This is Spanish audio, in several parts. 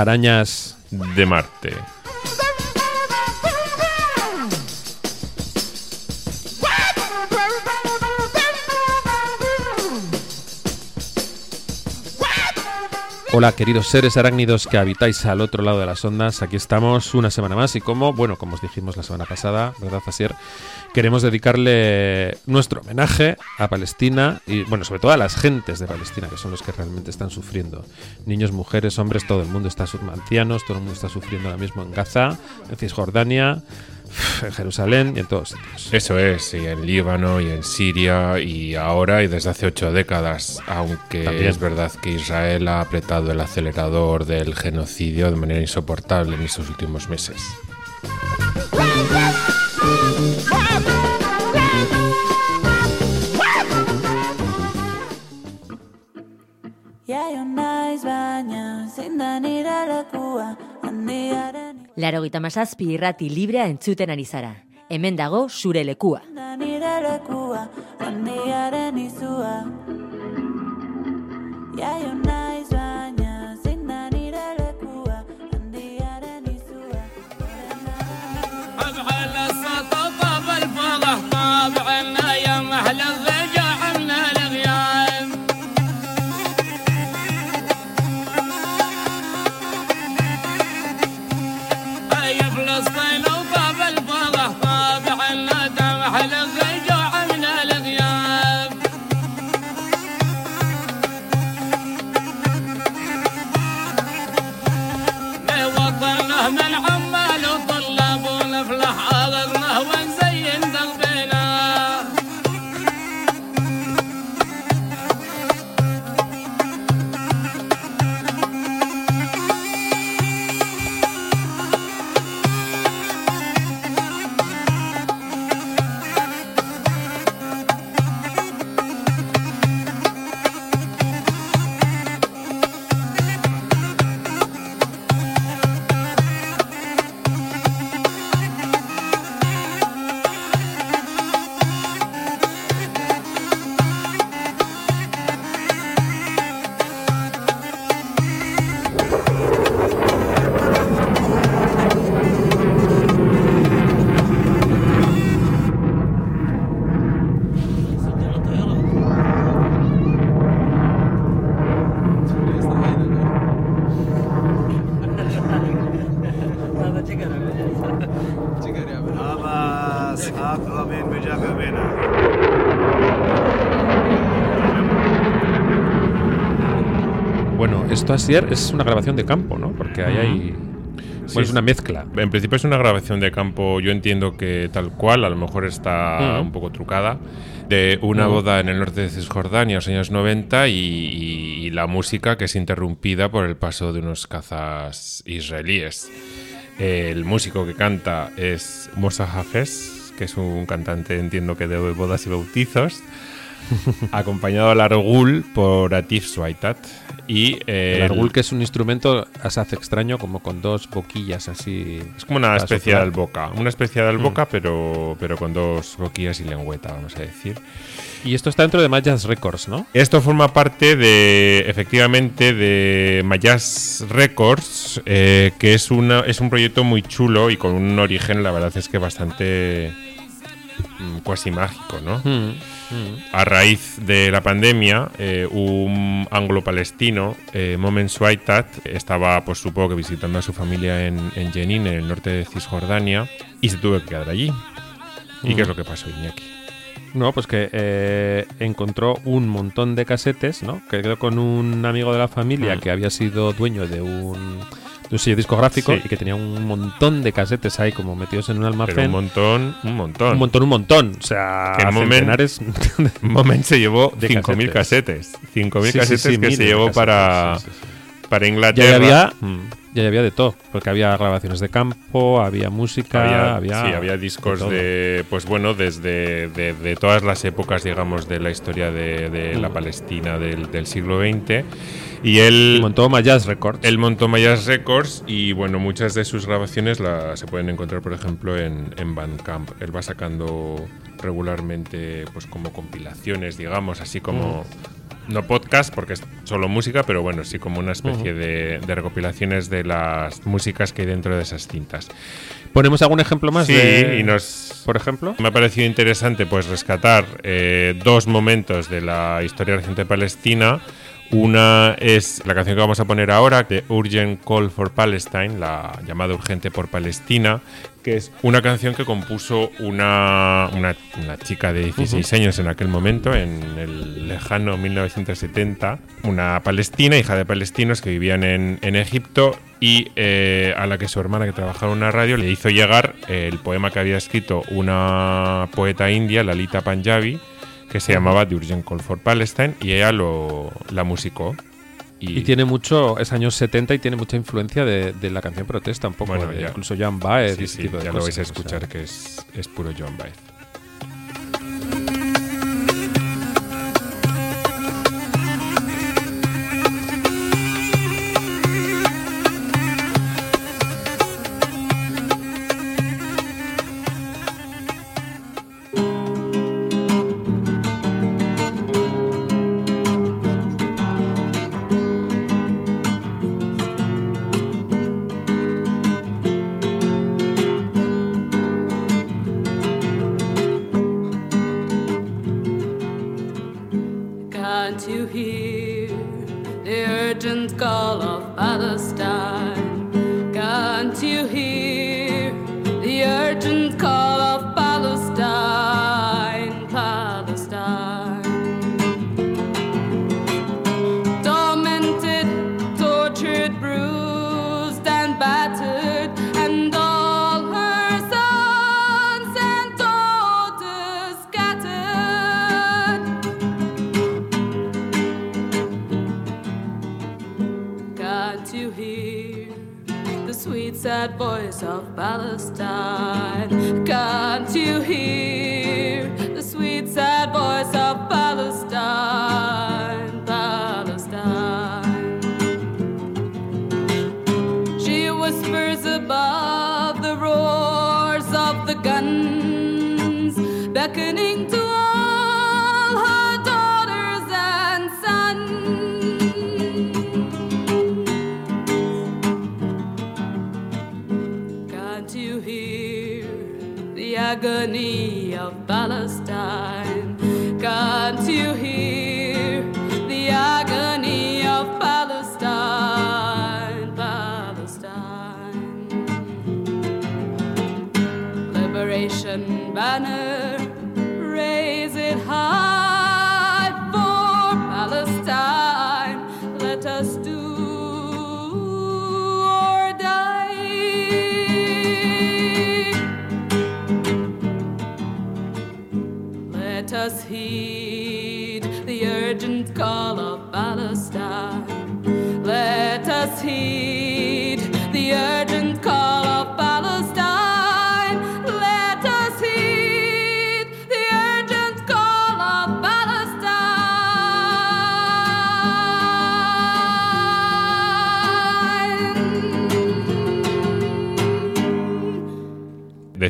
Arañas de Marte. Hola queridos seres arácnidos que habitáis al otro lado de las ondas, aquí estamos una semana más y como, bueno, como os dijimos la semana pasada, ¿verdad, Fasier? Queremos dedicarle nuestro homenaje a Palestina y, bueno, sobre todo a las gentes de Palestina, que son los que realmente están sufriendo. Niños, mujeres, hombres, todo el mundo está, ancianos, todo el mundo está sufriendo ahora mismo en Gaza, en Cisjordania, en Jerusalén y en todos sitios. Eso es, y en Líbano y en Siria y ahora y desde hace ocho décadas, aunque es verdad que Israel ha apretado el acelerador del genocidio de manera insoportable en estos últimos meses. Laro gita masazpi irrati librea entzuten ari zara. Hemen dago zure lekua. Nire lekua, izua. Jaio naiz. Esto ayer es una grabación de campo, ¿no? Porque ahí hay... es una mezcla. En principio es una grabación de campo, yo entiendo que tal cual, a lo mejor está un poco trucada, de una boda en el norte de Cisjordania en los años 90 y, la música que es interrumpida por el paso de unos cazas israelíes. El músico que canta es Mosa Hafez, que es un cantante, entiendo que de bodas y bautizos, acompañado al argul por Atif Swaitat. Y, el argul, que es un instrumento, hace extraño, como con dos boquillas así. Es como una especie de boca. Una especie de boca, mm. pero, pero con dos boquillas y lengüeta, vamos a decir. Y esto está dentro de Mayas Records, ¿no? Esto forma parte de, efectivamente, de Mayas Records, eh, que es, una, es un proyecto muy chulo y con un origen, la verdad es que bastante mm, cuasi mágico, ¿no? Mm. A raíz de la pandemia, eh, un anglo-palestino, eh, Momen Swaitat, estaba, pues supongo que visitando a su familia en, en Jenin, en el norte de Cisjordania, y se tuvo que quedar allí. ¿Y qué es mm. lo que pasó, Iñaki? No, pues que eh, encontró un montón de casetes, ¿no? Que quedó con un amigo de la familia mm. que había sido dueño de un un sello discográfico y que tenía un montón de casetes ahí como metidos en un almacén. un montón, un montón. Un montón, un montón. O sea, que centenares. Moment se llevó 5.000 casetes. 5.000 casetes que se llevó para, para Inglaterra. Ya había, mm. ya había de todo, porque había grabaciones de campo, había música, había, sí, había discos de, pues bueno, desde de, todas las épocas, digamos, de la historia de, la mm. Palestina del, del siglo XX y él montó Mayas Records. Él montó Mayas Records y bueno, muchas de sus grabaciones la, se pueden encontrar, por ejemplo, en, en Bandcamp. Él va sacando regularmente pues como compilaciones, digamos, así como no podcast porque es solo música, pero bueno, sí como una especie de, de recopilaciones de las músicas que hay dentro de esas cintas. ¿Ponemos algún ejemplo más? Sí, de- y nos, Por ejemplo. me ha parecido interesante pues rescatar eh, dos momentos de la historia reciente de Palestina. Una es la canción que vamos a poner ahora, de Urgent Call for Palestine, la llamada urgente por Palestina, que es una canción que compuso una, una, una chica de 16 años en aquel momento, en el lejano 1970, una palestina, hija de palestinos que vivían en, en Egipto y eh, a la que su hermana que trabajaba en una radio le hizo llegar el poema que había escrito una poeta india, Lalita Panjabi, que se llamaba The Urgent Call for Palestine y ella lo, la musicó. Y tiene mucho, es años 70 y tiene mucha influencia de, de la canción protesta, un poco, Bueno, de ya. incluso Joan Baez Sí, sí, ya lo vais a cosas, o sea. escuchar que es, es puro John Baez. Guns, beckoning to all her daughters and sons. Can't you hear the agony aan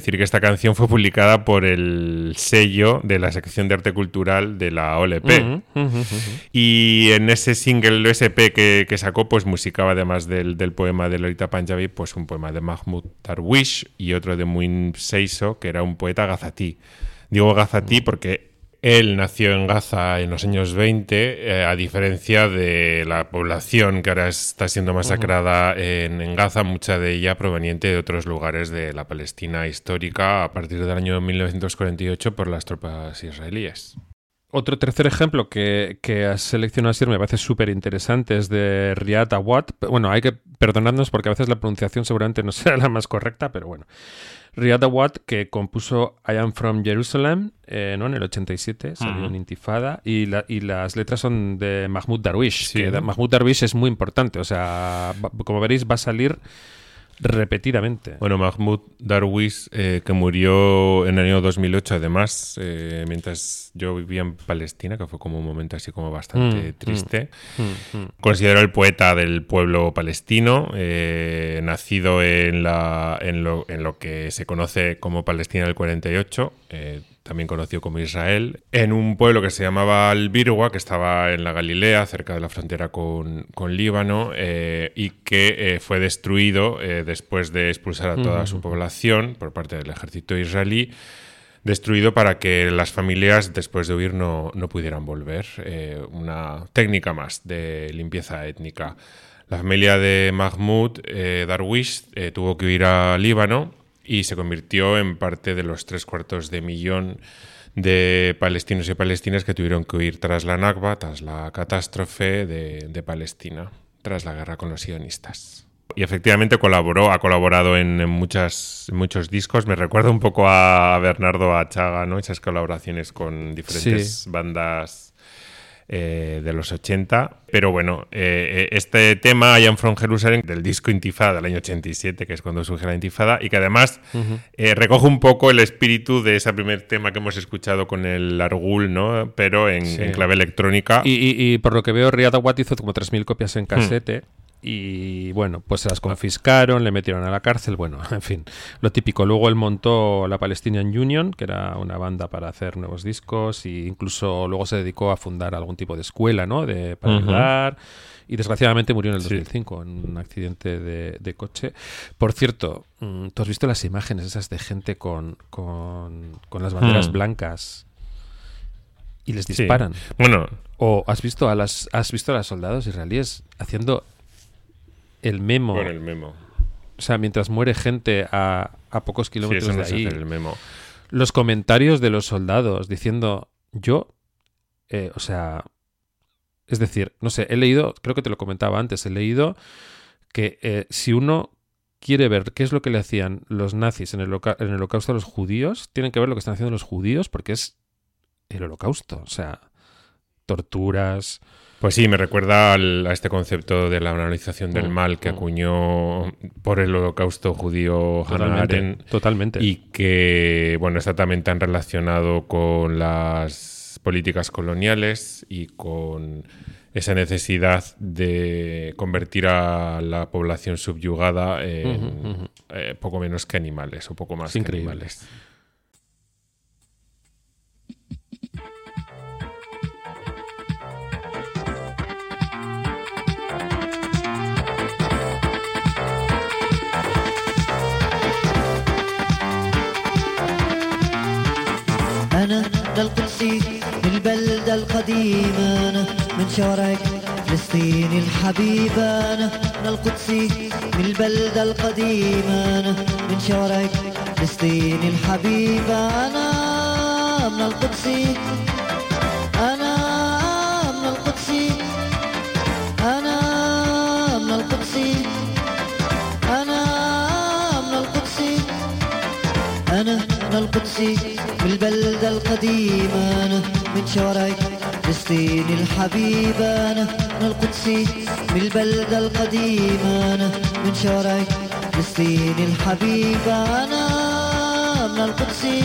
Decir que esta canción fue publicada por el sello de la sección de arte cultural de la OLP. Y en ese single SP que, que sacó, pues musicaba además del, del poema de Lolita Panjabi, pues un poema de Mahmoud Darwish y otro de Muin Seiso, que era un poeta gazatí. Digo gazatí porque él nació en Gaza en los años 20, eh, a diferencia de la población que ahora está siendo masacrada en, en Gaza, mucha de ella proveniente de otros lugares de la Palestina histórica a partir del año 1948 por las tropas israelíes. Otro tercer ejemplo que, que has seleccionado, Asier, me parece súper interesante, es de Riyad Awad. Bueno, hay que perdonarnos porque a veces la pronunciación seguramente no será la más correcta, pero bueno. Riyad Awad, que compuso I Am From Jerusalem eh, ¿no? en el 87, salió Ujú. en Intifada, y, la- y las letras son de Mahmoud Darwish. Sí. que Mahmoud Darwish es muy importante, o sea, como veréis, va a salir repetidamente. Bueno, Mahmoud Darwish, eh, que murió en el año 2008, además, eh, mientras yo vivía en Palestina, que fue como un momento así como bastante Mm, triste. Mm, mm. Considero el poeta del pueblo palestino, eh, nacido en, la, en, lo, en lo que se conoce como Palestina del 48. También conocido como Israel, en un pueblo que se llamaba Albirwa, que estaba en la Galilea, cerca de la frontera con, con Líbano, eh, y que eh, fue destruido eh, después de expulsar a toda su población por parte del ejército israelí destruido para que las familias después de huir no, no pudieran volver. Eh, una técnica más de limpieza étnica. La familia de Mahmoud eh, Darwish eh, tuvo que huir a Líbano y se convirtió en parte de los tres cuartos de millón de palestinos y palestinas que tuvieron que huir tras la Nakba, tras la catástrofe de, de Palestina, tras la guerra con los sionistas. Y efectivamente colaboró, ha colaborado en, en muchas, en muchos discos. Me recuerda un poco a Bernardo Achaga, ¿no? Esas colaboraciones con diferentes Sí. bandas eh, de los 80. Pero bueno, eh, eh, este tema, I Am From Jerusalem, del disco Intifada del año 87, que es cuando surge la Intifada, y que además eh, recoge un poco el espíritu de ese primer tema que hemos escuchado con el Argul, ¿no? Pero en, Sí. en clave electrónica. Y, y- y por lo que veo, Riyad Awad hizo como 3.000 copias en casete. Y bueno, pues se las confiscaron, le metieron a la cárcel, bueno, en fin, lo típico. Luego él montó la Palestinian Union, que era una banda para hacer nuevos discos, e incluso luego se dedicó a fundar algún tipo de escuela, ¿no? De, para ayudar. Y desgraciadamente murió en el Sí. 2005 en un accidente de, de coche. Por cierto, mm, ¿tú has visto las imágenes esas de gente con, con, con las banderas Hmm. blancas y les Sí. disparan? Bueno, ¿O has visto a las has visto a los soldados israelíes haciendo el memo? con el memo. O sea, mientras muere gente a, a pocos kilómetros de ahí. el memo. Los comentarios de los soldados diciendo yo, eh, o sea, es decir, no sé, he leído, creo que te lo comentaba antes, he leído que eh, si uno quiere ver qué es lo que le hacían los nazis en el, en el holocausto a los judíos, tienen que ver lo que están haciendo los judíos porque es el holocausto, o sea, torturas, Pues sí, me recuerda al- a este concepto de la analización del Mm, mal que mm. acuñó por el holocausto judío Hannah Totalmente. Arendt Totalmente. y que, bueno, está también tan relacionado con las políticas coloniales y con esa necesidad de convertir a la población subyugada en eh, poco menos que animales o poco más Es que increíble. animales. شوارع فلسطين الحبيبة أنا من القدسي من البلدة القديمة أنا من شوارع فلسطين الحبيبة أنا من القدسي أنا من القدسي أنا من القدسي أنا من القدسي أنا من القدسي من البلدة القديمة أنا من شوارع فلسطين الحبيبة أنا من القدسي من البلدة القديمة أنا من شوارع فلسطين الحبيبة أنا من القدسي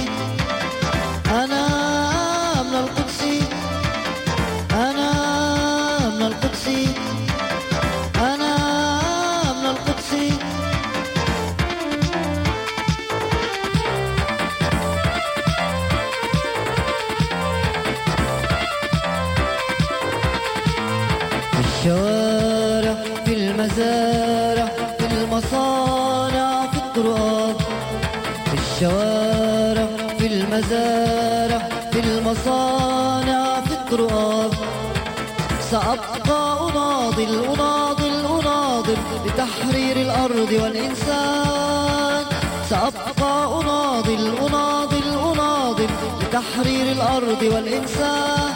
الأرض والإنسان. سأبقى أناضل أناضل أناضل لتحرير الأرض والإنسان.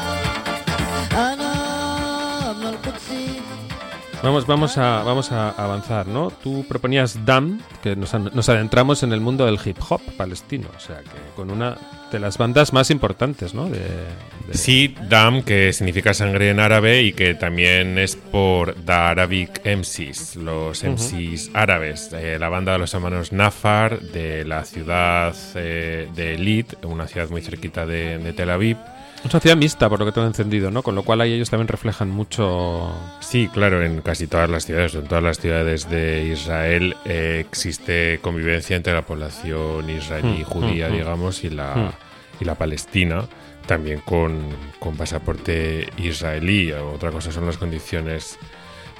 Vamos, vamos, a, vamos a avanzar, ¿no? Tú proponías DAM, que nos, nos adentramos en el mundo del hip hop palestino, o sea, que con una de las bandas más importantes, ¿no? De, de- Sí, Dam, que significa sangre en árabe y que también es por The Arabic MCs, los MCs árabes, eh, la banda de los hermanos Nafar de la ciudad eh, de Elit, una ciudad muy cerquita de, de Tel Aviv. Una sociedad mixta, por lo que tengo entendido, ¿no? Con lo cual ahí ellos también reflejan mucho... Sí, claro, en casi todas las ciudades, en todas las ciudades de Israel eh, existe convivencia entre la población israelí Hmm, judía, hmm, hmm. digamos, y la, y la Palestina, también con, con pasaporte israelí. Otra cosa son las condiciones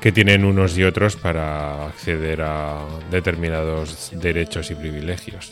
que tienen unos y otros para acceder a determinados derechos y privilegios.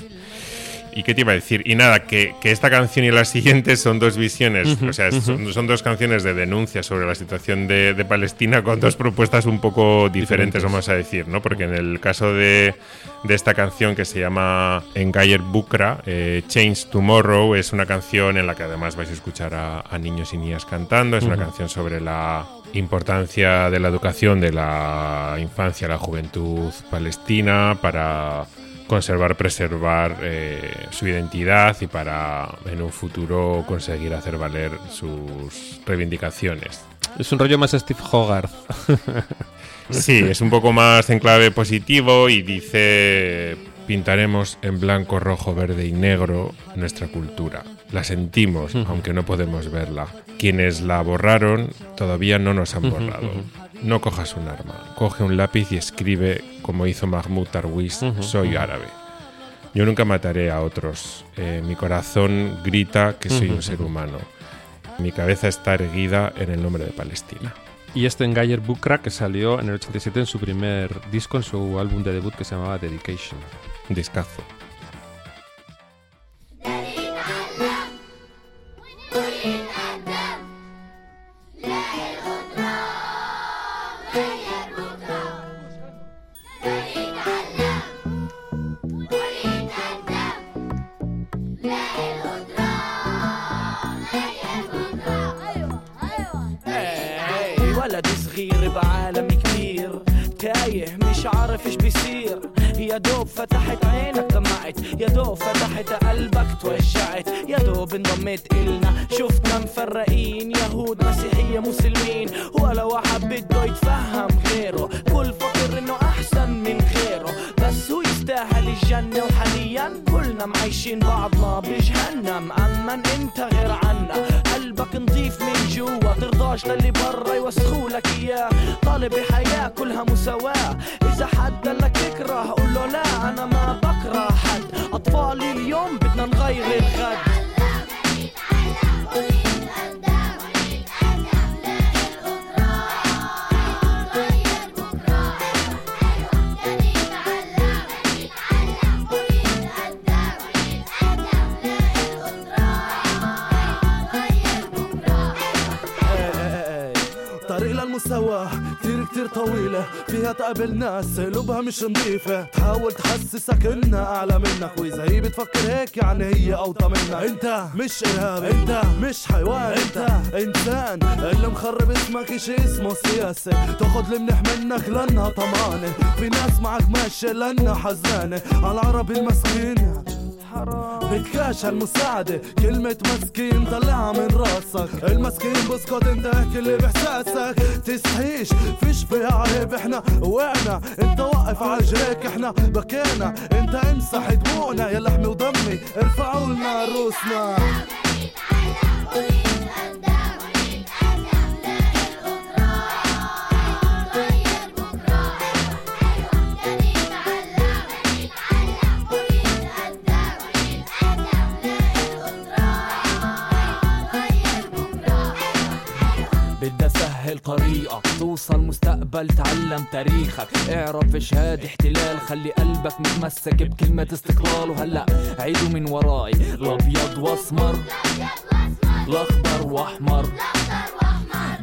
¿Y qué te iba a decir? Y nada, que, que esta canción y la siguiente son dos visiones, o sea, son, son dos canciones de denuncia sobre la situación de, de Palestina con dos propuestas un poco diferentes, Diferentes. vamos a decir, ¿no? Porque en el caso de, de esta canción que se llama Engayer Bukra, eh, Change Tomorrow, es una canción en la que además vais a escuchar a, a niños y niñas cantando, es una canción sobre la importancia de la educación de la infancia, la juventud palestina para conservar, preservar eh, su identidad y para en un futuro conseguir hacer valer sus reivindicaciones. Es un rollo más Steve Hogarth. Sí, es un poco más en clave positivo y dice pintaremos en blanco, rojo, verde y negro nuestra cultura. La sentimos, aunque no podemos verla. Quienes la borraron todavía no nos han borrado. No cojas un arma, coge un lápiz y escribe como hizo Mahmoud Darwish, soy árabe. Yo nunca mataré a otros. Eh, mi corazón grita que soy un ser humano. Mi cabeza está erguida en el nombre de Palestina. Y este Engayer Bukra que salió en el 87 en su primer disco, en su álbum de debut que se llamaba Dedication. Discazo. تايه مش عارف إيش بيصير. يا دوب فتحت عينك دمعت. يا دوب فتحت قلبك توجعت يا دوب انضميت إلنا. شفنا مفرقين يهود مسيحية مسلمين. ولا واحد بده يتفهم غيره. كل فكر إنه أحسن من غيره. بس هو يستاهل الجنة وحاليا. كلنا معيشين بعضنا بجهنم. اما أنت غير عنا. قلبك نضيف من جوا. ترضاش للي برا يوسخولك إياه. طالب الحياة كلها مساواة. طويلة فيها تقابل ناس قلوبها مش نظيفة. تحاول تحسسك إنها أعلى منك وإذا هي بتفكر هيك يعني هي أوطى منك. أنت مش إرهابي أنت مش حيوان. أنت إنسان اللي مخرب اسمك اشي اسمه سياسة. تاخد المنح منك لأنها طمانة. في ناس معك ماشية لأنها حزانة على العربي المسكين بتكاش المساعدة كلمة مسكين طلعها من راسك المسكين بسكت انت احكي اللي باحساسك تستحيش فيش فيها عيب إحنا وقعنا انت وقف عجريك إحنا بكينا انت امسح دموعنا يا لحمي ودمي ارفعوا لنا روسنا بدي أسهل طريقك. توصل مستقبل تعلم تاريخك. اعرف إيش هاد احتلال. خلي قلبك متمسك بكلمة استقلال. وهلأ عيدوا من وراي. الأبيض وأسمر الأخضر وأحمر.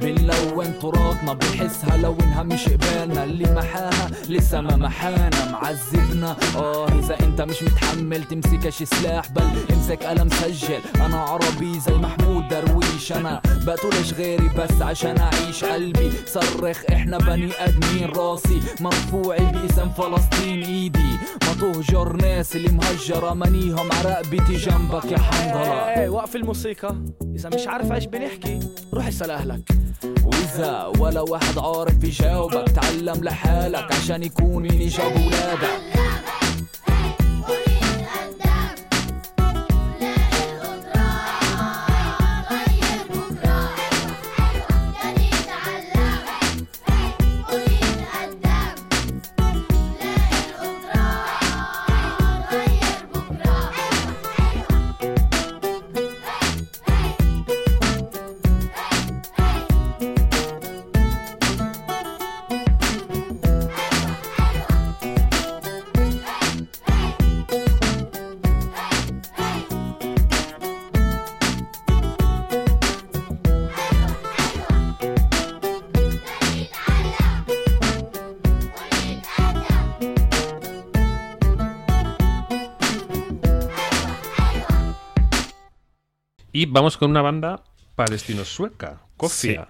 بنلون تراثنا بنحسها لو انها مش قبالنا. اللي محاها لسه ما محانا. معذبنا. آه إذا أنت مش متحمل تمسكش سلاح. بل امسك قلم سجل. أنا عربي زي محمود درويش. أنا بقتلش غيري بس عشان أعيش قلبي. صرخ إحنا بني آدمين. راسي مرفوعي باسم فلسطين. إيدي ما تهجر ناس اللي مهجرة. منيهم عرقبتي جنبك يا حنظلة. وقف الموسيقى. إذا مش عارف إيش بنحكي روح اسأل أهلك. وإذا ولا واحد عارف يجاوبك تعلم لحالك عشان يكون مين يجاوب ولادك Y vamos con una banda palestino-sueca, Kofia.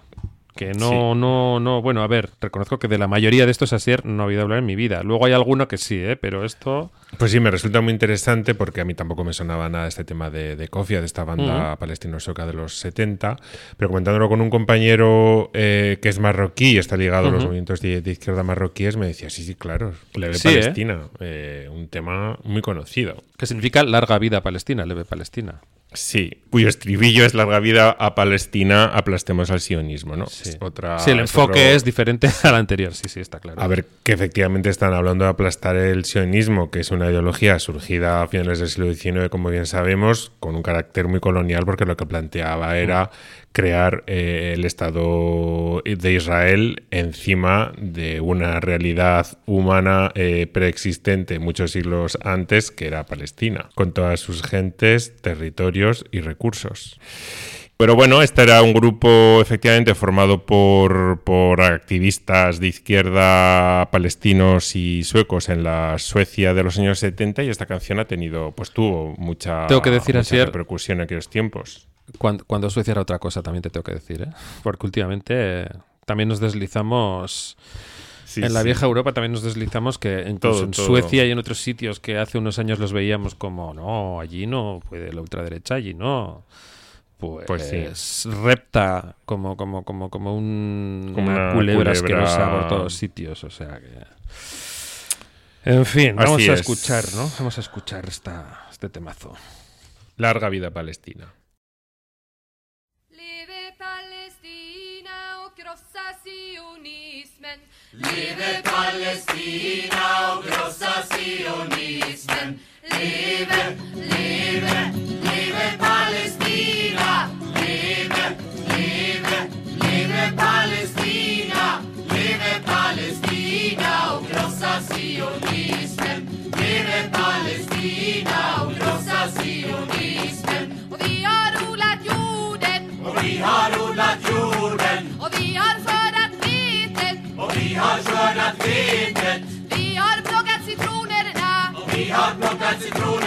Que no, Sí. no, no, bueno, a ver, reconozco que de la mayoría de estos Asier no he oído hablar en mi vida. Luego hay alguno que sí, ¿eh? pero esto... Pues sí, me resulta muy interesante porque a mí tampoco me sonaba nada este tema de, de Kofia, de esta banda palestino-soca de los 70. Pero comentándolo con un compañero eh, que es marroquí y está ligado a los movimientos de, de izquierda marroquíes, me decía, sí, sí, claro, Leve Sí, ¿eh? Palestina, eh, un tema muy conocido. que significa larga vida Palestina, leve Palestina. Sí, cuyo estribillo es larga vida a Palestina, aplastemos al sionismo, ¿no? Sí, Es otra, Sí, el es enfoque otro- es diferente al anterior, sí, sí, está claro. A ver, que efectivamente están hablando de aplastar el sionismo, que es una ideología surgida a finales del siglo XIX, como bien sabemos, con un carácter muy colonial, porque lo que planteaba era crear eh, el Estado de Israel encima de una realidad humana eh, preexistente muchos siglos antes, que era Palestina, con todas sus gentes, territorios y recursos. Pero bueno, este era un grupo efectivamente formado por, por activistas de izquierda palestinos y suecos en la Suecia de los años 70 y esta canción ha tenido, pues tuvo mucha, Tengo que decir, mucha Asier- repercusión en aquellos tiempos. Cuando, cuando Suecia era otra cosa, también te tengo que decir, ¿eh? Porque últimamente eh, también nos deslizamos... Sí, en la sí. vieja Europa también nos deslizamos que incluso Todo, en todo. Suecia y en otros sitios que hace unos años los veíamos como, no, allí no puede la ultraderecha, allí no. Pues, Pues sí. repta como, como, como, como un, Como una una culebra culebra. asquerosa por todos sitios. O sea que. En fin, vamos a es. escuchar, ¿no? Vamos a escuchar esta, este temazo. Larga vida Palestina. Liebe Palästina, o großer Zionismen. liebe, liebe. lebe vetet. Vi har plockat citronerna. Och vi har plockat citronerna.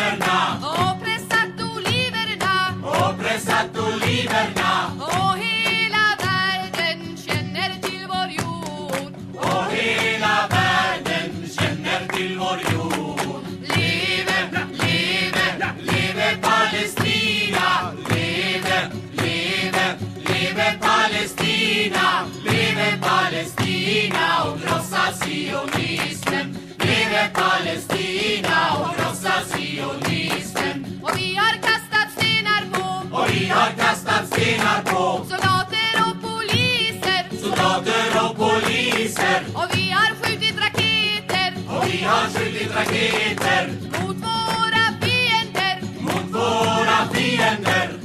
Stenar på. Soldater och poliser. Soldater och poliser. Och vi har skjutit raketer. Och vi har skjutit raketer. Mot våra fiender. Mot våra fiender.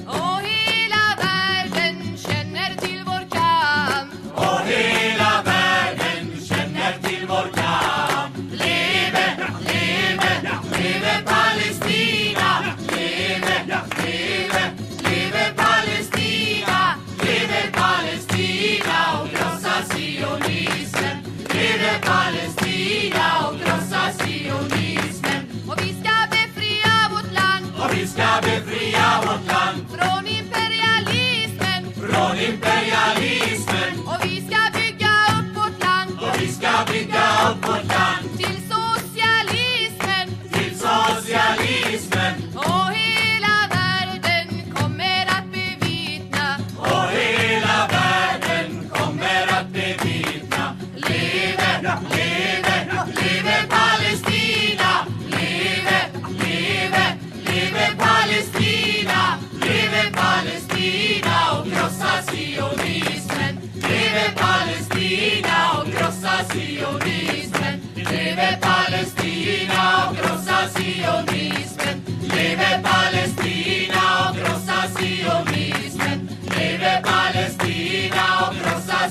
Obrigado por sionismen. Sionismen. Sionismen.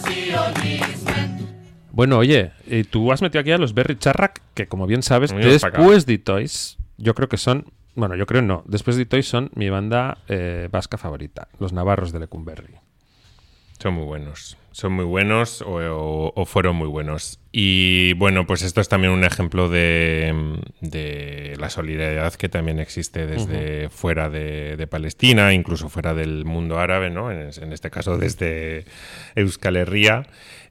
Sionismen. Bueno, oye, eh, tú has metido aquí a los Berry Charrac, que como bien sabes, después de Toys, yo creo que son. Bueno, yo creo no. Después de Toys son mi banda eh, vasca favorita, los navarros de Lecumberri. Son muy buenos. Son muy buenos o, o- o fueron muy buenos. Y bueno, pues esto es también un ejemplo de, de la solidaridad que también existe desde fuera de, de Palestina, incluso fuera del mundo árabe, ¿no? En, en este caso desde Euskal Herria.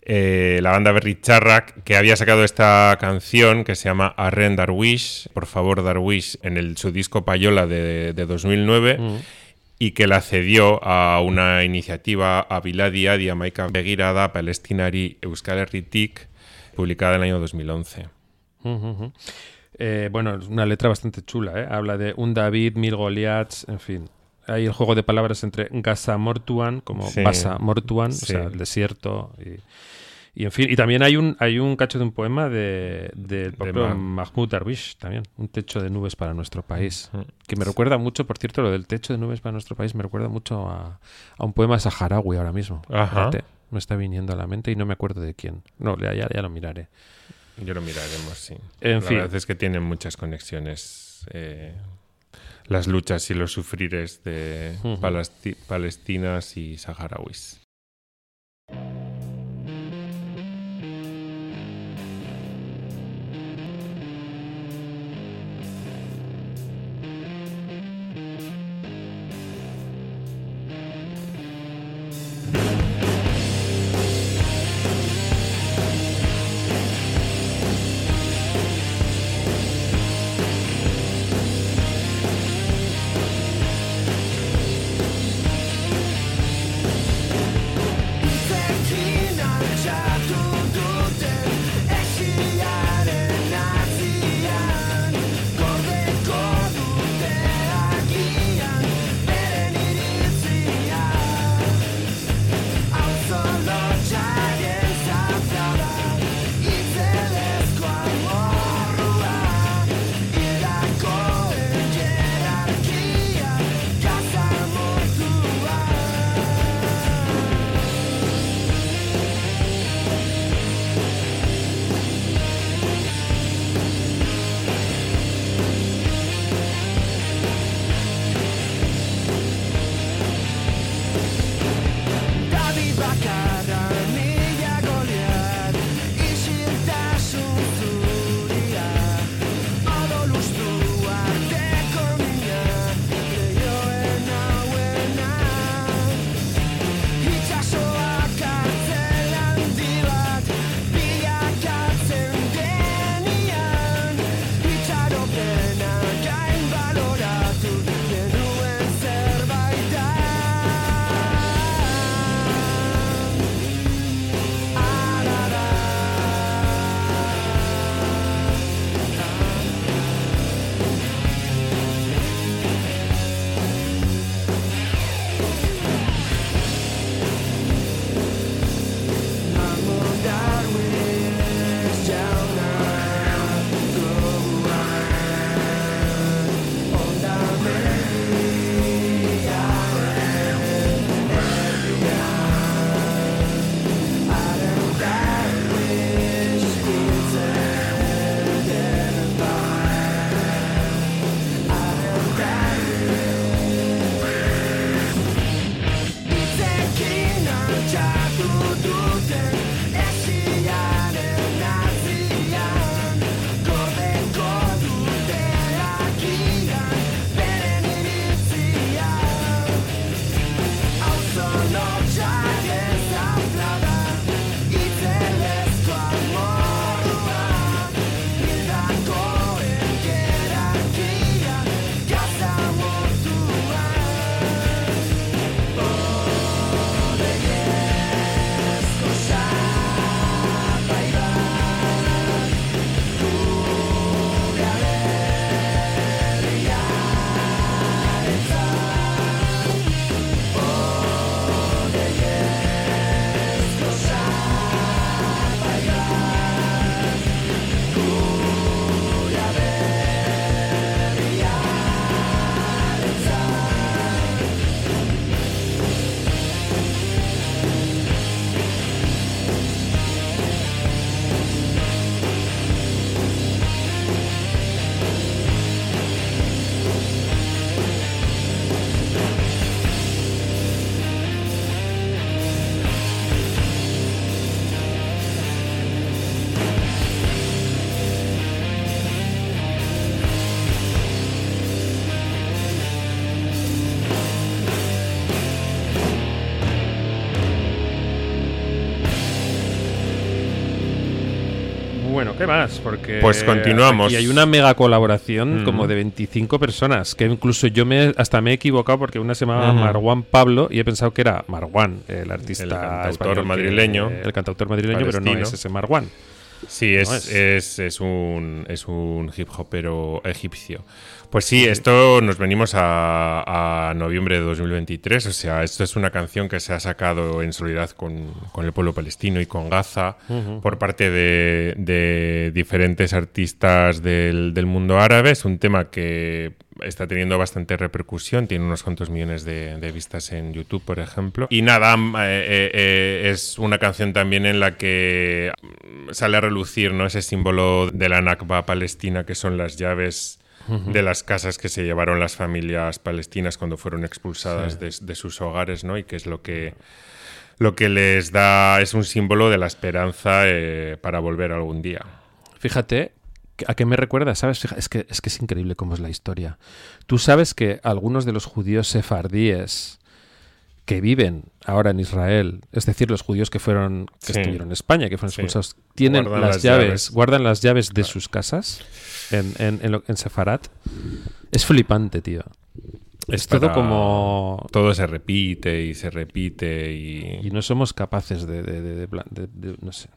Eh, la banda Berricharrak, que había sacado esta canción que se llama Arren Darwish, por favor Darwish, en el, su disco Payola de, de 2009 y que la cedió a una iniciativa a Biladi Adi Amaika Begirada Palestinari Euskal Herritik, publicada en el año 2011. Ujú, ujú. Eh, bueno, es una letra bastante chula, ¿eh? Habla de un David, mil Goliaths, en fin. Hay el juego de palabras entre Gaza Mortuan, como Sí. Basa Mortuan, Sí. o sea, el desierto. Y, y, en fin, y también hay un, hay un cacho de un poema de, del propio Ma- Mahmoud Darwish, también, un techo de nubes para nuestro país. Ujú. Que me recuerda mucho, por cierto, lo del techo de nubes para nuestro país, me recuerda mucho a, a un poema saharaui ahora mismo. Ajá. Me está viniendo a la mente y no me acuerdo de quién. No, ya, ya, ya lo miraré. Yo lo miraremos, sí. En la fin. verdad es que tienen muchas conexiones. eh, las luchas y los sufrires de palestinas y saharauis. ¿Qué más? Porque Pues continuamos. Y hay una mega colaboración Mm. como de 25 personas, que incluso yo me hasta me he equivocado porque una se llamaba. Marwan Pablo y he pensado que era Marwan, el artista El cantautor que- madrileño. el cantautor madrileño, pero no es ese Marwan. Sí, es. es, es un, es un hip hopero egipcio. Pues sí, esto nos venimos a, a noviembre de 2023. O sea, esto es una canción que se ha sacado en solidaridad con, con el pueblo palestino y con Gaza por parte de, de diferentes artistas del, del mundo árabe. Es un tema que está teniendo bastante repercusión, tiene unos cuantos millones de, de vistas en YouTube, por ejemplo. Y nada, mm, eh, eh, eh, es una canción también en la que mm, sale a relucir ¿no? ese símbolo de la Nakba palestina, que son las llaves de las casas que se llevaron las familias palestinas cuando fueron expulsadas de, de sus hogares, ¿no? Y que es lo que lo que les da es un símbolo de la esperanza eh, para volver algún día. Fíjate, ¿a qué me recuerda? ¿Sabes? Es, que, es que es increíble cómo es la historia. Tú sabes que algunos de los judíos sefardíes que viven ahora en Israel, es decir, los judíos que fueron que Sí. estuvieron en España, que fueron Sí. expulsados, tienen las, las llaves, llaves. guardan las llaves de sus casas en, en, en, lo- en Sefarat. Es flipante, tío. Es todo para- como Todo se repite y se repite y... y no somos capaces de, de- de- de- no sé.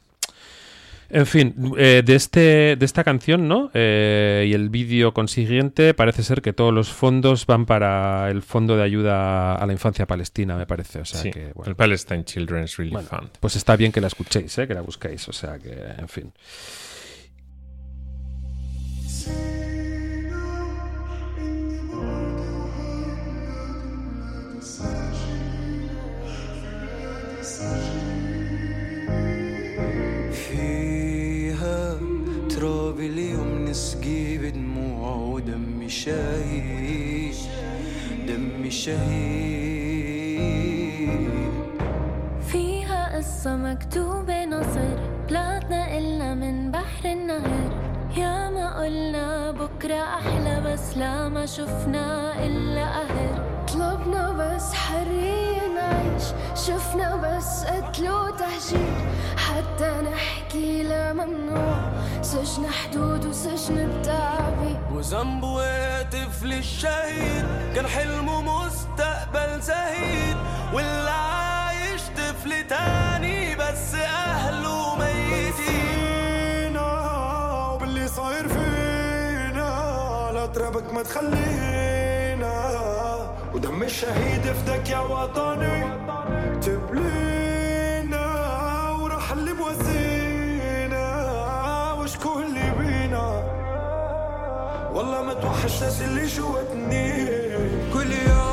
En fin, eh, de este de esta canción, ¿no? Eh, y el vídeo consiguiente parece ser que todos los fondos van para el fondo de ayuda a la infancia palestina, me parece. O sea Sí, que, bueno, el Palestine Children's Relief bueno, Fund. pues está bien que la escuchéis, ¿eh? que la busquéis. O sea que, en fin. فيها تراب اليوم نسقي بدموع ودمي شهيد دمي شهيد. فيها قصة مكتوبة نصر طلعتنا إلا من بحر النهر. يا ما قلنا بكرة أحلى بس لا ما شفنا إلا قهر طلبنا بس حرية نعيش شفنا بس قتل وتهجير. حتى نحكي لا ممنوع سجن حدود وسجن التعبير. وذنبه طفل الشهيد كان حلمه مستقبل زهيد. واللي عايش طفل تاني بس أهله صاير فينا لا ترابك ما تخلينا. ودم الشهيد فدك يا وطني تبلينا. وراح اللي موزينا وشكون اللي بينا. والله ما توحش ناس اللي جواتني كل يوم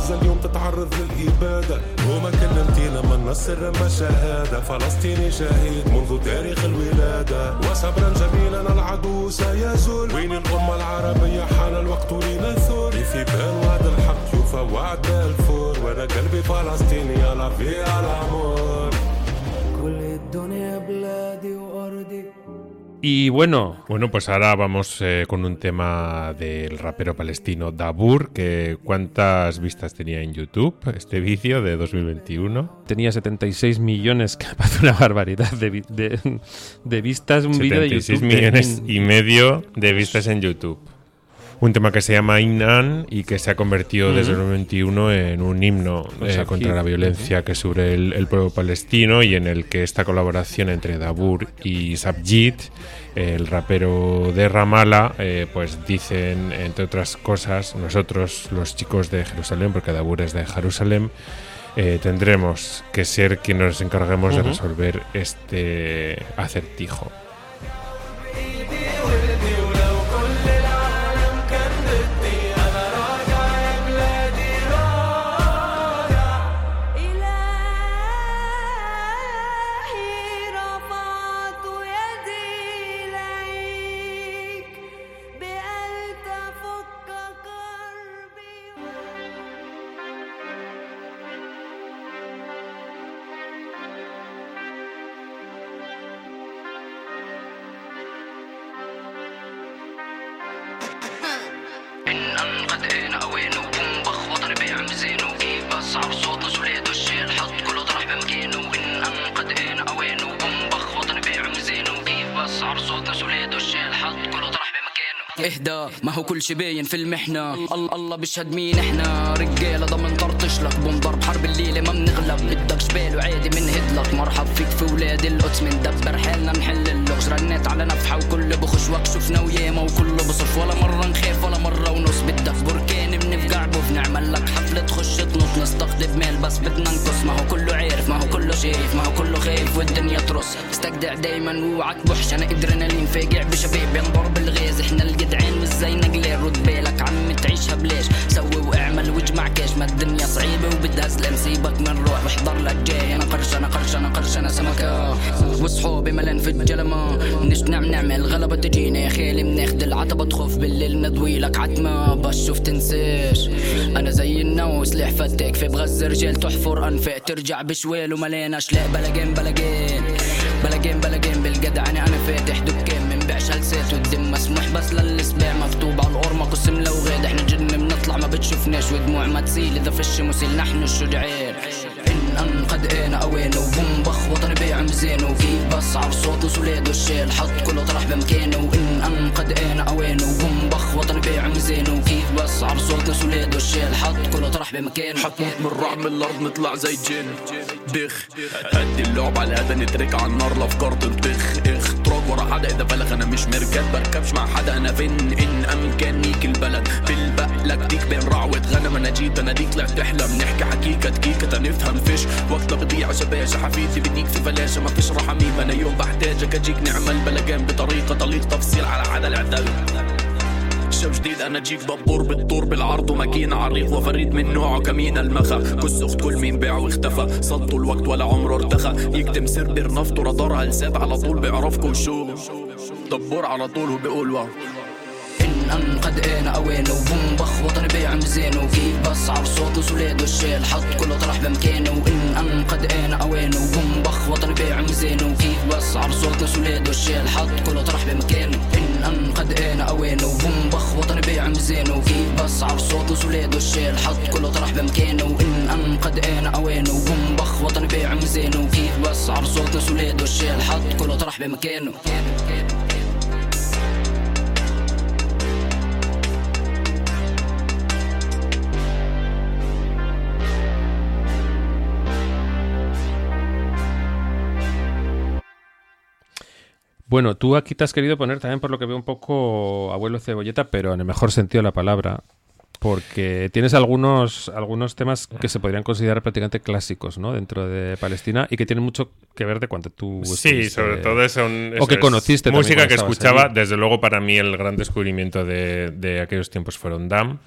غزة اليوم تتعرض للإبادة. وما كلمتينا من نصر ما شهادة. فلسطيني شهيد منذ تاريخ الولادة. وصبرا جميلا العدو سيزول. وين الأمة العربية حان الوقت لنثور؟ في بال وعد الحق يوفى وعد الفور. وأنا قلبي فلسطيني على في الأمور. Y bueno, Bueno, pues ahora vamos eh, con un tema del rapero palestino Dabur, que cuántas vistas tenía en YouTube este vídeo de 2021. tenía 76 millones, que parece una barbaridad de, de- de vistas. Un vídeo de 76 YouTube. de- millones y medio de vistas en YouTube. Un tema que se llama Inan y que se ha convertido desde el 2021 en un himno Un eh, contra la violencia que sufre el, el pueblo palestino y en el que esta colaboración entre Dabur y Sabjit, el rapero de Ramallah, eh, pues dicen, entre otras cosas, nosotros los chicos de Jerusalén, porque Dabur es de Jerusalén, eh, tendremos que ser quienes nos encarguemos de resolver este acertijo. كل شي باين في المحنة. الله الله بيشهد مين إحنا. رجالة ضمن طرطش لك. بنضرب حرب الليلة ما بنغلب. بدك جبال وعادي بنهد لك مرحب فيك في ولاد القدس مندبر حالنا نحل اللغز. رنيت على نفحة وكل بخش شفنا وياما وكله بصف ولا مرة نخاف ولا مرة ونص بدك بركان بنفقع بوف نعمل لك. حفلة تخش تنط نستقطب مال بس بدنا نقص ما هو كله عارف ما هو كله شايف ما هو كله خايف والدنيا ترص. استجدع دايما واوعك بوحش أنا ادرينالين فاجع بشباب. ينضرب الغاز إحنا الجدعان مش زي نجلين رد بالك عم تعيشها بلاش. سوي واعمل واجمع كاش. ما الدنيا صعيبة وبدها سلام. سيبك من روح واحضر لك جاي. أنا قرش أنا قرش أنا قرش أنا سمكة. وصحابي ملان في الجلمة. نش نعم نعمل غلبة تجينا. يا خالي بناخد العتبة تخف بالليل ندوي لك عتمة بشوف تنساش. أنا زي النو سلاح فتاك في بغز رجال تحفر انفاق ترجع بشوال ومليان اشلاء بلاجين بلاجين بلاجين بلاجين بالجدعنة أنا فاتح دكان من بيعش هلسات والدم مسموح بس للسباع مكتوب على القرمة قسم لو غاد إحنا جن بنطلع. ما بتشوفناش ودموع ما تسيل. إذا فش مسيل نحن الشجعان إن عدقانة قوانة وبنبخ وطني بايع ميزانه في عرف صوت وسوليد الشال حط كله طرح بمكانة وإن أنقد أنا أوانه وبنبخ وطني بايع ميزانه بس عرف صوت وسوليد الشال حط كله طرح بمكانة. حطيت من رعم الأرض نطلع زي جن. بخ. هدي اللعب على هذا نترك على النار. الأفكار تنطخ إخ. تراك ورا حدا إذا بلغ أنا مش مركب. بركبش مع حدا أنا فين؟ إن أمكان ليك البلد. في البقلك ديك بين رعوة غنم أنا جيت أنا ديك طلعت تحلم. نحكي حكيكة دقيقة نفهم فيش. وقت وقتها بضيع شباشة حفيدي بديك في فلاشة ما فيش رحميم أنا يوم بحتاجك أجيك نعمل بلجان بطريقة طليق تفصيل على عدا العدل. شاب جديد؟ أنا جيك دبور بالطور بالعرض وماكينة عريق وفريد من نوعه كمين المخا. كس اخت كل مين باع واختفى. صدوا الوقت ولا عمره ارتخى. يكتم سربر نفطه رادار هلسات على طول بيعرفكم شو. دبور على طول وبيقول واو. أن قد أين أوين بخ وطني بيع مزين وفي بسعر صوت وسوليد والشيل حط كله طرح بمكانه وإن أن قد أين أوين بخ وطني بيع مزين وفي بسعر صوت وسوليد والشيل حط كله طرح بمكانه إن أن قد أين أوين بخ وطني بيع مزين وفي بسعر صوت وسوليد والشيل حط كله طرح بمكانه وإن أن قد أين أوين بخ وطني بيع مزين وفي بسعر صوت وسوليد والشيل حط كله طرح بمكانه Bueno, tú aquí te has querido poner también, por lo que veo, un poco abuelo cebolleta, pero en el mejor sentido de la palabra. Porque tienes algunos, algunos temas que se podrían considerar prácticamente clásicos, ¿no? Dentro de Palestina y que tienen mucho que ver de cuando tú. Sí, sobre todo son O que es conociste música que escuchaba. allí. Desde luego, para mí, el gran descubrimiento de, de aquellos tiempos fueron Dam.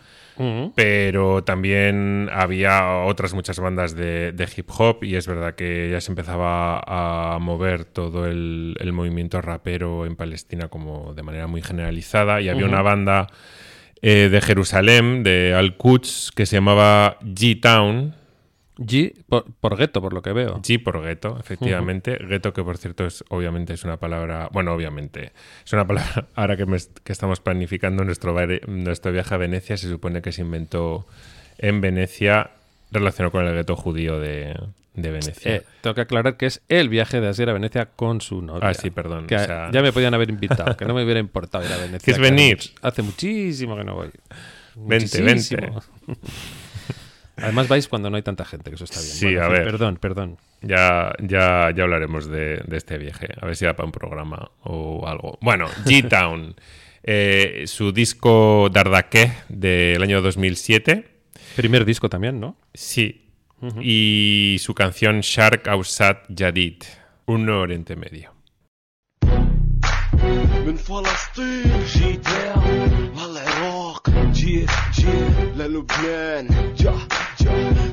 Pero también había otras muchas bandas de, de hip hop y es verdad que ya se empezaba a mover todo el, el movimiento rapero en Palestina como de manera muy generalizada y había una banda eh, de Jerusalén, de Al-Quds, que se llamaba G-Town. G por, por gueto, por lo que veo. G por gueto, efectivamente. Gueto, que por cierto es obviamente es una palabra, bueno, obviamente, es una palabra, ahora que, me est- que estamos planificando nuestro, nuestro viaje a Venecia, se supone que se inventó en Venecia relacionado con el gueto judío de, de Venecia. Eh, tengo que aclarar que es el viaje de Asier a Venecia con su novia. Ah, sí, perdón, Que o sea- ya me podían haber invitado, que no me hubiera importado ir a Venecia. ¿Quieres venir? Hace muchísimo que no voy. Vente, Muchísimo. Además vais cuando no hay tanta gente, que eso está bien. Sí, Bueno, en a fin, ver. Perdón, perdón. Ya, ya, ya hablaremos de, de este viaje, a ver si da para un programa o algo. Bueno, G-Town, eh, su disco Dardake del año 2007. Primer disco también, ¿no? Sí. y su canción Shark Ausat Jadid, un Nuevo Oriente Medio. من فلسطين جيت للعراق جيت جيت للبنان جا جا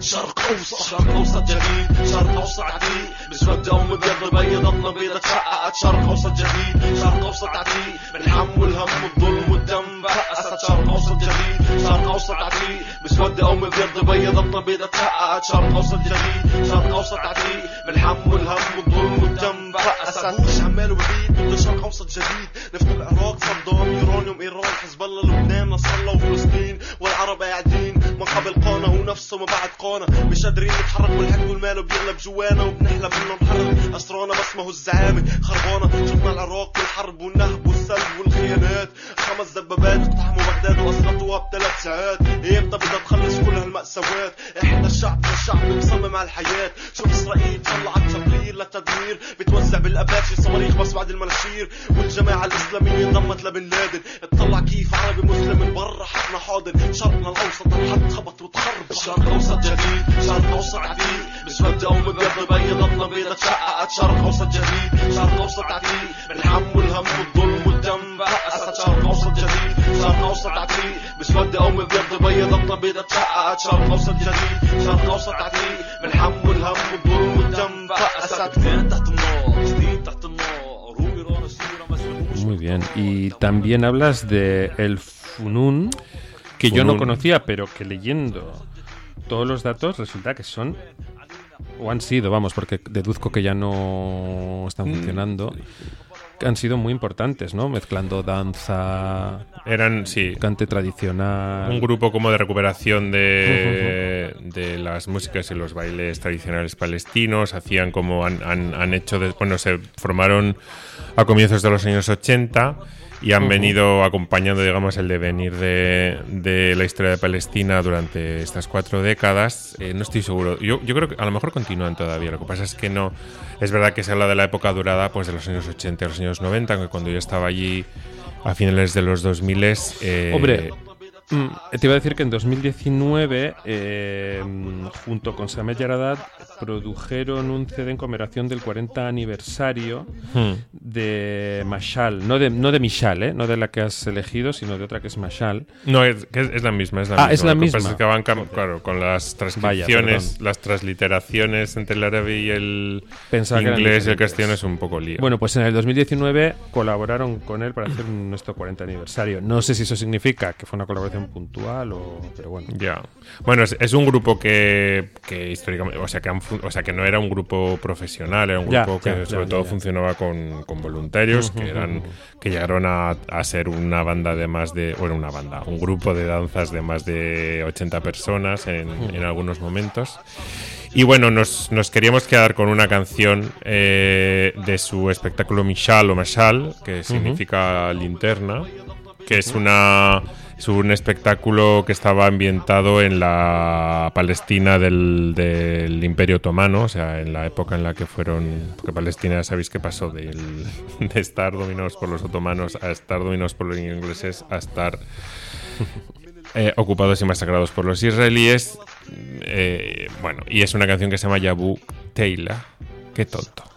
شرق أوسط شرق أوسط جديد شرق أوسط عتيق. بسود مبدا ومتجرب اي ضمه بيضه تشققت شرق أوسط جديد شرق أوسط عتيق. بالحم والهم والظلم والدم بقى شرق أوسط جديد شرق أوسط عتيق. بسود مبدا ومتجرب اي ضمه بيضه تشققت شرق أوسط جديد شرق أوسط عتيق. بالحم والهم والظلم والدم بقى مش عمال وبيض بده شرق اوسط جديد. نفط العراق صدام يورانيوم إيران حزب الله لبنان نصر الله وفلسطين والعرب قاعدين. ما قبل قانا ونفسه ما بعد قانا. مش قادرين نتحرك والحق والمال بيغلب جوانا. وبنحلم انه نحرر أسرانا بس ما هو الزعامة. خربانة شفنا العراق والحرب والنهب والسلب والخيانات. خمس دبابات اقتحموا بغداد واسقطوها بثلاث ساعات. إمتى بدها تخلص كل هالمأساوات إحنا الشعب الشعب مصمم على الحياة. شوف إسرائيل طلعت تقرير للتدمير بتوزع بالاباتشي صواريخ بس بعد المناشير. والجماعة الإسلامية انضمت لبن لادن اطلع كيف عربي مسلم من برا حقنا حاضر. شرقنا الأوسط الحد خبط وتخرب شرق اوسط جديد. شرق اوسط عديد بسود أو مبيض بيضتنا بيضة تشققت شرق اوسط جديد. شرق اوسط عديد بالحم والهم والظلم. والدم بأست شرق اوسط جديد شرق اوسط عديد بسود او مبيض بيضتنا بيضة تشققت شرق اوسط جديد شرق اوسط عديد بالحم والهم والظلم والدم بأست جديد تحت النار جديد تحت النار روبي رانا سيرة مسلوب Muy bien. Y también hablas de el Funun, que yo no Funun. conocía, pero que leyendo todos los datos resulta que son o han sido, vamos, porque deduzco que ya no están Mm. funcionando, que han sido muy importantes, ¿no? Mezclando danza, Eran, sí, cante tradicional. un grupo como de recuperación de, de las músicas y los bailes tradicionales palestinos. Hacían como han, han- han hecho, de- bueno, se formaron a comienzos de los años 80 y han Ujú. venido acompañando, digamos, el devenir de, de la historia de Palestina durante estas cuatro décadas. Eh, no estoy seguro. Yo, yo creo que a lo mejor continúan todavía. Lo que pasa es que no. Es verdad que se habla de la época durada, pues de los años 80 y los años 90, que cuando yo estaba allí a finales de los 2000 eh, Hombre, mm, te iba a decir que en 2019, eh, junto con Samet Yaradat, produjeron un CD en conmemoración del 40 aniversario Hmm. de Mashal. No de, no de Mishal, ¿eh? no de la que has elegido, sino de otra que es Mashal. No, es, que es, es la misma, es la Ah, misma. es la misma. es que van claro, con las Vaya, transcripciones, perdón. las transliteraciones entre el árabe y el Pensaba inglés y el castellano es un poco lío. Bueno, pues en el 2019 colaboraron con él para hacer nuestro 40 aniversario. No sé si eso significa que fue una colaboración puntual o... Pero bueno. Ya. Bueno, es, es un grupo que, que históricamente, o sea que, han o sea que no era un grupo profesional, era un grupo ya, que ya, sobre ya, todo funcionaba con, con voluntarios, Ujú, que eran ujú. que llegaron a, a ser una banda de más de, bueno, una banda, un grupo de danzas de más de 80 personas en, Ujú. en algunos momentos. Y bueno, nos, nos queríamos quedar con una canción eh, de su espectáculo Mishal o Mashal, que significa linterna, que es una es un espectáculo que estaba ambientado en la Palestina del, Imperio Otomano, o sea, en la época en la que fueron, porque Palestina sabéis que pasó de estar dominados por los otomanos a estar dominados por los ingleses a estar eh, ocupados y masacrados por los israelíes. Eh, bueno, y es una canción que se llama Yabu Teila. Qué tonto.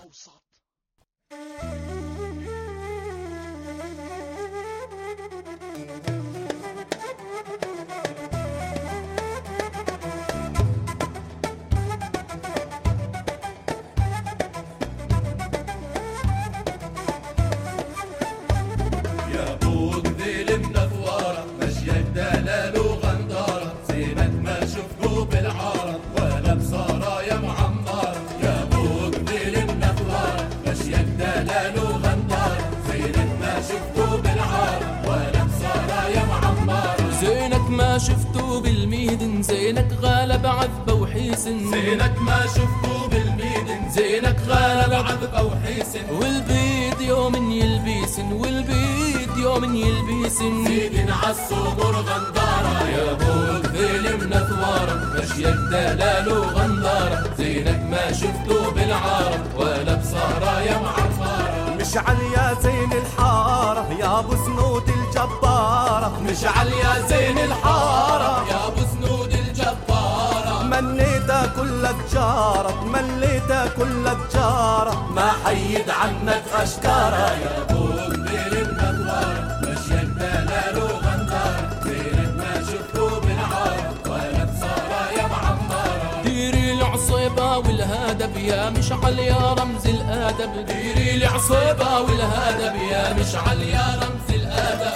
بالميدن زينك غالب عذبة وحيسن زينك ما شفته بالميدن زينك غالب عذبة وحيسن والبيض يوم يلبسن والبيض يوم يلبسن زيدن عالصبر غندارة يا أبوك ذيل منثوارة ماشية دلال وغندارة زينك ما شفته بالعارة ولا بصارة يا معمرة مشعل يا زين الحارة يا أبو سنود الجبارة. مشعل يا زين الحارة يا أبو تمنيتها كلها تجارة تمليتها كلها تجارة ما حيد عنك أشكارة يا بوك دير الأدوار مشيت بلا وغندار دير ما شفتو بالعار. ولا بصرايا معمرة ديري العصيبة والهدب يا مشعل يا رمز الأدب. ديري العصيبة والهدب يا مشعل يا رمز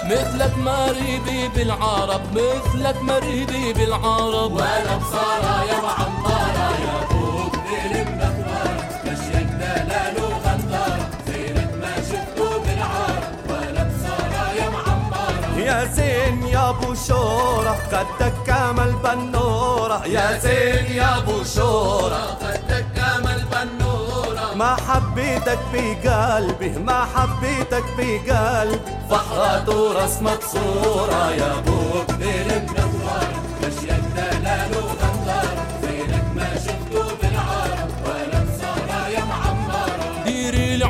مثلك مريدي بالعرب مثلك مريدي بالعرب. وأنا بصارى يا معمارة يا فوق دير نكوارة مشيت دلال غندارة زينك ما شفتو بالعرب. وأنا بصارى يا معمارة يا زين يا أبو شورة خدك كامل بنورة. يا زين يا أبو شورة ما حبيتك بقلبي ما حبيتك بقلبي فحرات ورسمة صورة يا أبوك بير منوارة مشيك دلال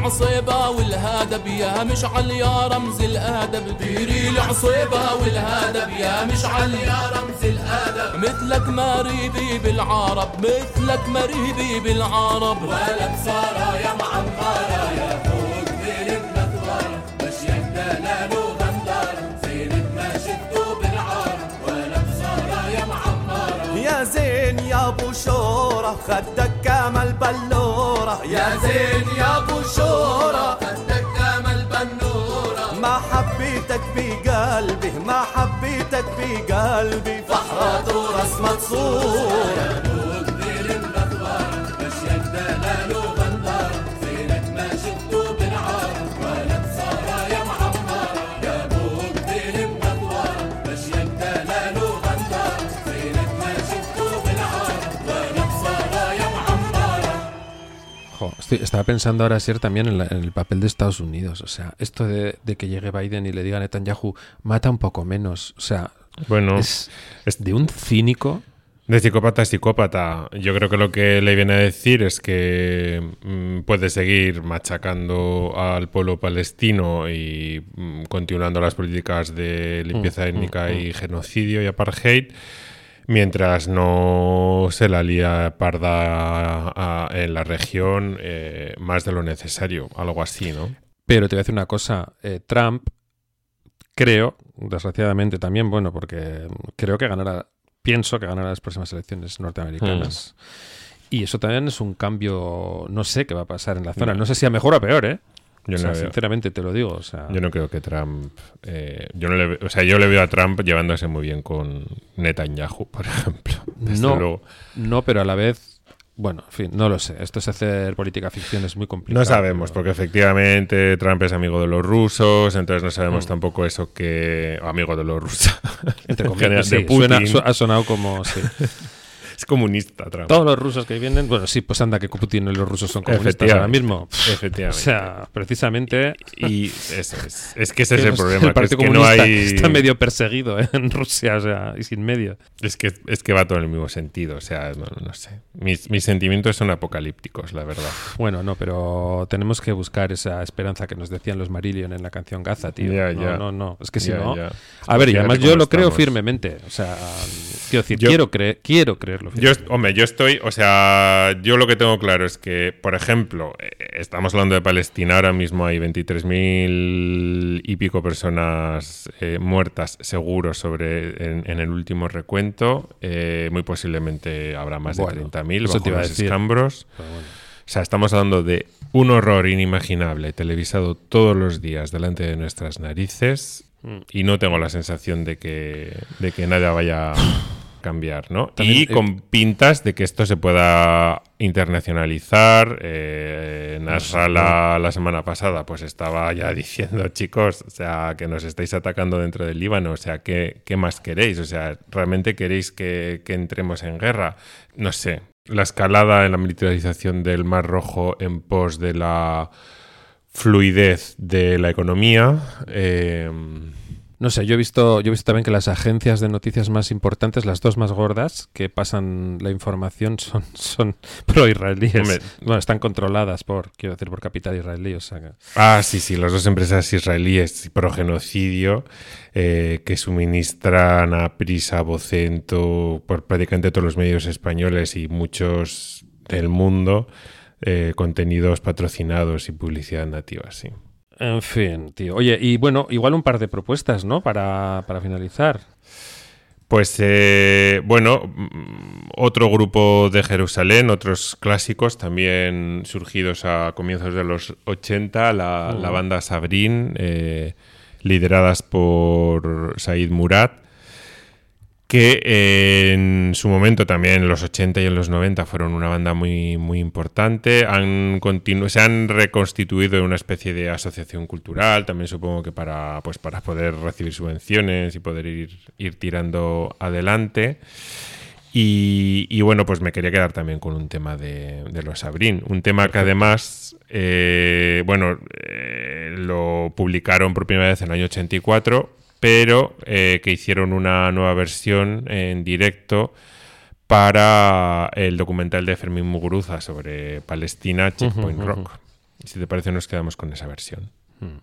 العصيبة والهدب يا مشعل يا رمز الأدب. ديري العصيبة والهدب يا مشعل يا رمز الأدب. مثلك مريبي بالعرب مثلك مريبي بالعرب. ولا بصارة يا معمارة يا زينك ما شفته بالعارة ولا يا يا زين يا أبو شورة خدك بقلبي فحرات ورسمة صورة يا أبوك بير منوارة مشيك دلال وغندارة زينك ما شفته بالعارة ولا بصارة يا معمارة يا أبوك بير منوارة مشيك دلال وغندارة زينك ما شفته بالعارة ولا بصارة يا معمارة Jo, estoy- estaba pensando ahora, Sier, también en, la- en el papel de Estados Unidos. O sea, esto de, de que llegue Biden y le diga a Netanyahu, mata un poco menos. O sea, bueno, es, de un cínico. De psicópata a psicópata. Yo creo que lo que le viene a decir es que mm, puede seguir machacando al pueblo palestino y mm, continuando las políticas de limpieza Mm, étnica mm, y genocidio y apartheid, mientras no se la lía parda a- en la región eh, más de lo necesario, algo así, ¿no? Pero te voy a decir una cosa. eh, Trump, creo, desgraciadamente también, bueno, porque creo que ganará, pienso que ganará las próximas elecciones norteamericanas. Y eso también es un cambio, no sé qué va a pasar en la zona. No. No sé si a mejor o a peor, ¿eh? Yo O sea, no veo. sinceramente te lo digo. O sea, Yo no creo que Trump. eh, yo no le, o sea, yo le veo a Trump llevándose muy bien con Netanyahu, por ejemplo. Desde no, luego. no, pero a la vez, bueno, en fin, no lo sé. Esto es hacer política ficción, es muy complicado. No sabemos, porque efectivamente Trump es amigo de los rusos, entonces no sabemos Mm. tampoco eso que. o amigo de los rusos. Entre En comillas, de sí, suena- Putin. su- ha sonado como. sí. Es comunista, Trump. Todos los rusos que vienen, bueno, sí, pues anda que Putin y los rusos son comunistas ahora mismo. Efectivamente. O sea, precisamente. Y eso es. Es que ese es el los- problema. que Partido es que no Comunista hay. está medio perseguido ¿eh? en Rusia, o sea, y sin medio. Es que, es que va todo en el mismo sentido. O sea, no, no sé. Mis, mis sentimientos son apocalípticos, la verdad. Bueno, no, pero tenemos que buscar esa esperanza que nos decían los Marillion en la canción Gaza, tío. Ya, no, ya. no, no. Es que si no. A ver, y además yo lo creo firmemente. O sea, quiero decir, Yo- quiero, creer, quiero creerlo. Yo, hombre, yo estoy, o sea, yo lo que tengo claro es que, por ejemplo, eh, estamos hablando de Palestina, ahora mismo hay 23.000 y pico personas eh, muertas seguros sobre en, en el último recuento, eh, muy posiblemente habrá más Bueno, de 30.000 eso bajo los escambros. Bueno. O sea, estamos hablando de un horror inimaginable televisado todos los días delante de nuestras narices Mm. y no tengo la sensación de que, de que nada vaya cambiar, ¿no? También, y eh, con pintas de que esto se pueda internacionalizar. Eh, Nasrallah la semana pasada pues estaba ya diciendo, chicos, o sea, que nos estáis atacando dentro del Líbano, o sea, ¿qué, qué más queréis? O sea, ¿realmente queréis que, que entremos en guerra? No sé. La escalada en la militarización del Mar Rojo en pos de la fluidez de la economía. eh, No sé, yo he visto, yo he visto también que las agencias de noticias más importantes, las dos más gordas, que pasan la información son, son pro-israelíes. Bueno, están controladas por, quiero decir, por capital israelí. O sea que- Ah, sí, sí, las dos empresas israelíes pro genocidio eh, que suministran a Prisa, Vocento, por prácticamente todos los medios españoles y muchos del mundo eh, contenidos patrocinados y publicidad nativa, sí. En fin, tío. Oye, y bueno, igual un par de propuestas, ¿no? Para, para finalizar. Pues eh, bueno, mm, otro grupo de Jerusalén, otros clásicos también surgidos a comienzos de los 80, la, Mm. la banda Sabrin, eh, lideradas por Said Murad, que eh, en su momento también en los 80 y en los 90 fueron una banda muy, muy importante, han se han reconstituido en una especie de asociación cultural, también supongo que para, pues, para poder recibir subvenciones y poder ir, ir tirando adelante. Y, y bueno, pues me quería quedar también con un tema de, de los Sabrín. Un tema que además, eh, bueno, eh, lo publicaron por primera vez en el año 84, pero eh, que hicieron una nueva versión en directo para el documental de Fermín Muguruza sobre Palestina, Checkpoint uh Rock. Uh. Si te parece, nos quedamos con esa versión. Uh.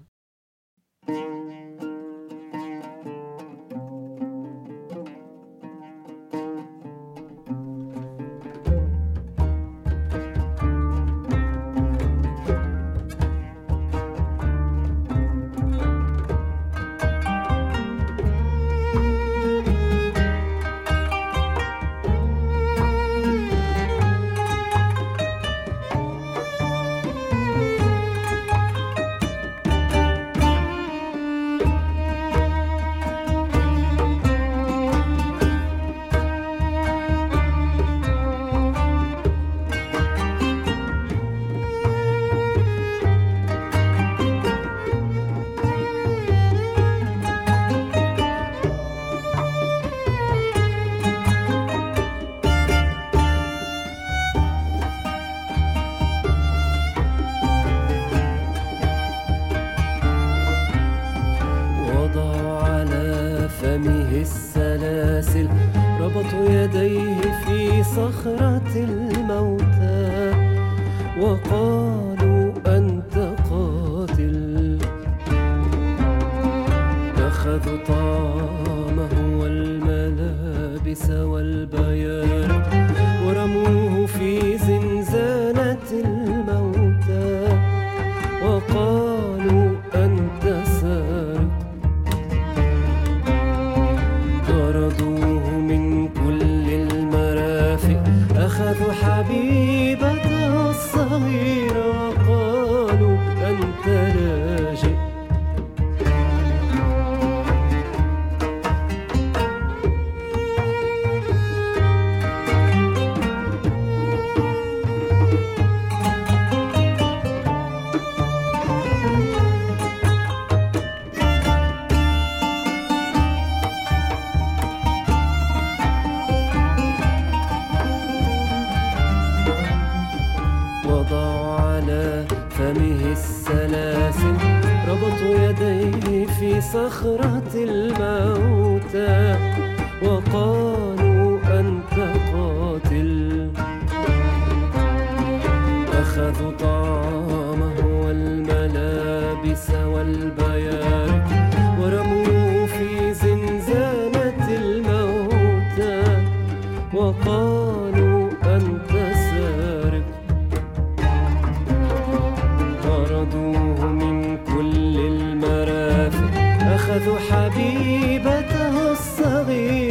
أخذوا حبيبته الصغيرة.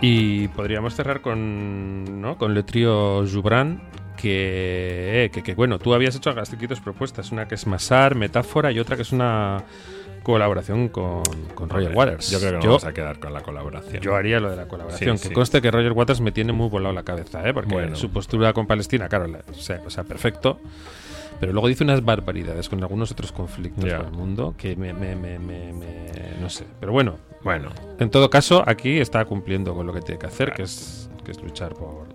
Y podríamos cerrar con, ¿no? con el trío Jubran, que, que, que, bueno, tú habías hecho aquí dos propuestas, una que es Masar, Metáfora y otra que es una colaboración con, con Roger Waters. Yo creo que nos vamos a quedar con la colaboración. Yo haría lo de la colaboración. Sí, que sí. conste que Roger Waters me tiene muy volado la cabeza, ¿eh? porque Bueno. su postura con Palestina, claro, la- o, sea, o sea, perfecto. Pero luego dice unas barbaridades con algunos otros conflictos Ya. del mundo que me, me- me- me- me- no sé. Pero bueno, Bueno, en todo caso, aquí está cumpliendo con lo que tiene que hacer, que es, que es luchar por,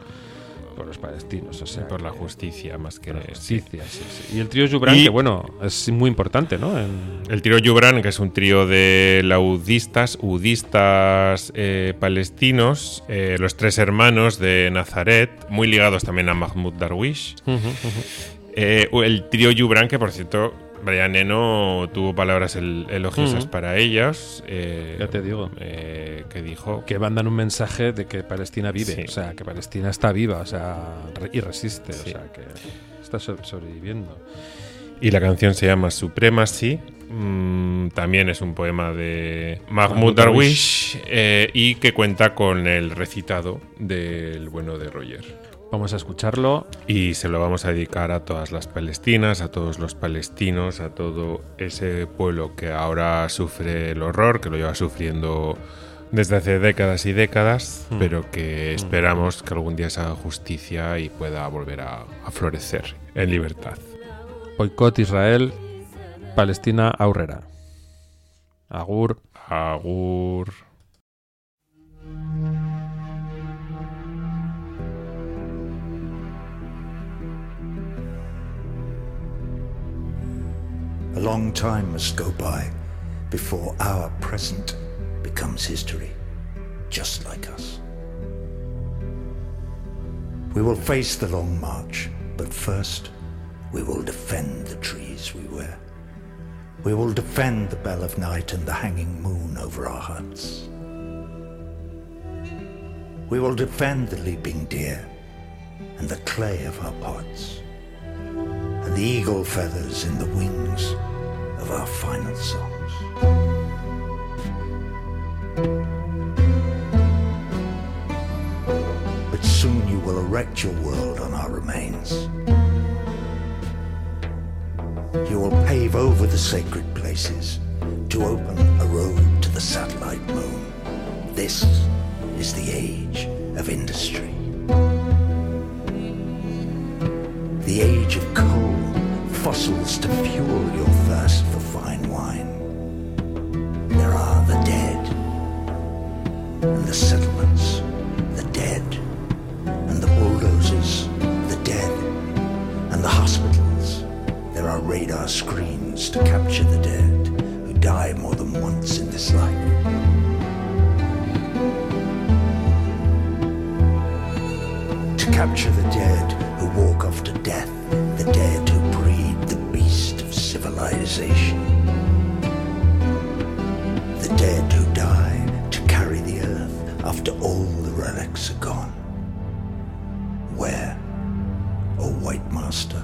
por los palestinos. O sea, por la justicia más que la justicia, sí, sí. Y el trío Jubran, Y- que bueno, es muy importante, ¿no? En- El trío Yubran, que es un trío de laudistas, udistas eh, palestinos, eh, los tres hermanos de Nazaret, muy ligados también a Mahmoud Darwish. Eh, el trío Yubran, que por cierto, Brian Eno tuvo palabras el- elogiosas para ellos. eh, Ya te digo. eh, que dijo que mandan un mensaje de que Palestina vive, Sí. o sea, que Palestina está viva, o sea, y resiste, Sí. o sea, que está so- sobreviviendo. Y la canción se llama Supremacy. Mm, también es un poema de Mahmoud Mahmoud Darwish eh, y que cuenta con el recitado del bueno de Roger. Vamos a escucharlo. Y se lo vamos a dedicar a todas las palestinas, a todos los palestinos, a todo ese pueblo que ahora sufre el horror, que lo lleva sufriendo desde hace décadas y décadas, Mm. pero que esperamos que algún día se haga justicia y pueda volver a, a florecer en libertad. Boicot Israel, Palestina aurrera. Agur. Agur. A long time must go by before our present becomes history, just like us. We will face the long march, but first we will defend the trees we wear. We will defend the bell of night and the hanging moon over our huts. We will defend the leaping deer and the clay of our pots and the eagle feathers in the wings our final songs. But soon you will erect your world on our remains. You will pave over the sacred places to open a road to the satellite moon. This is the age of industry. The age of coal, fossils to fuel your thirst for fine wine. There are the dead, and the settlements, the dead, and the bulldozers, the dead, and the hospitals. There are radar screens to capture the dead who die more than once in this life. Civilization. The dead who die to carry the earth after all the relics are gone. Where, O white master,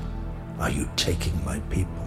are you taking my people?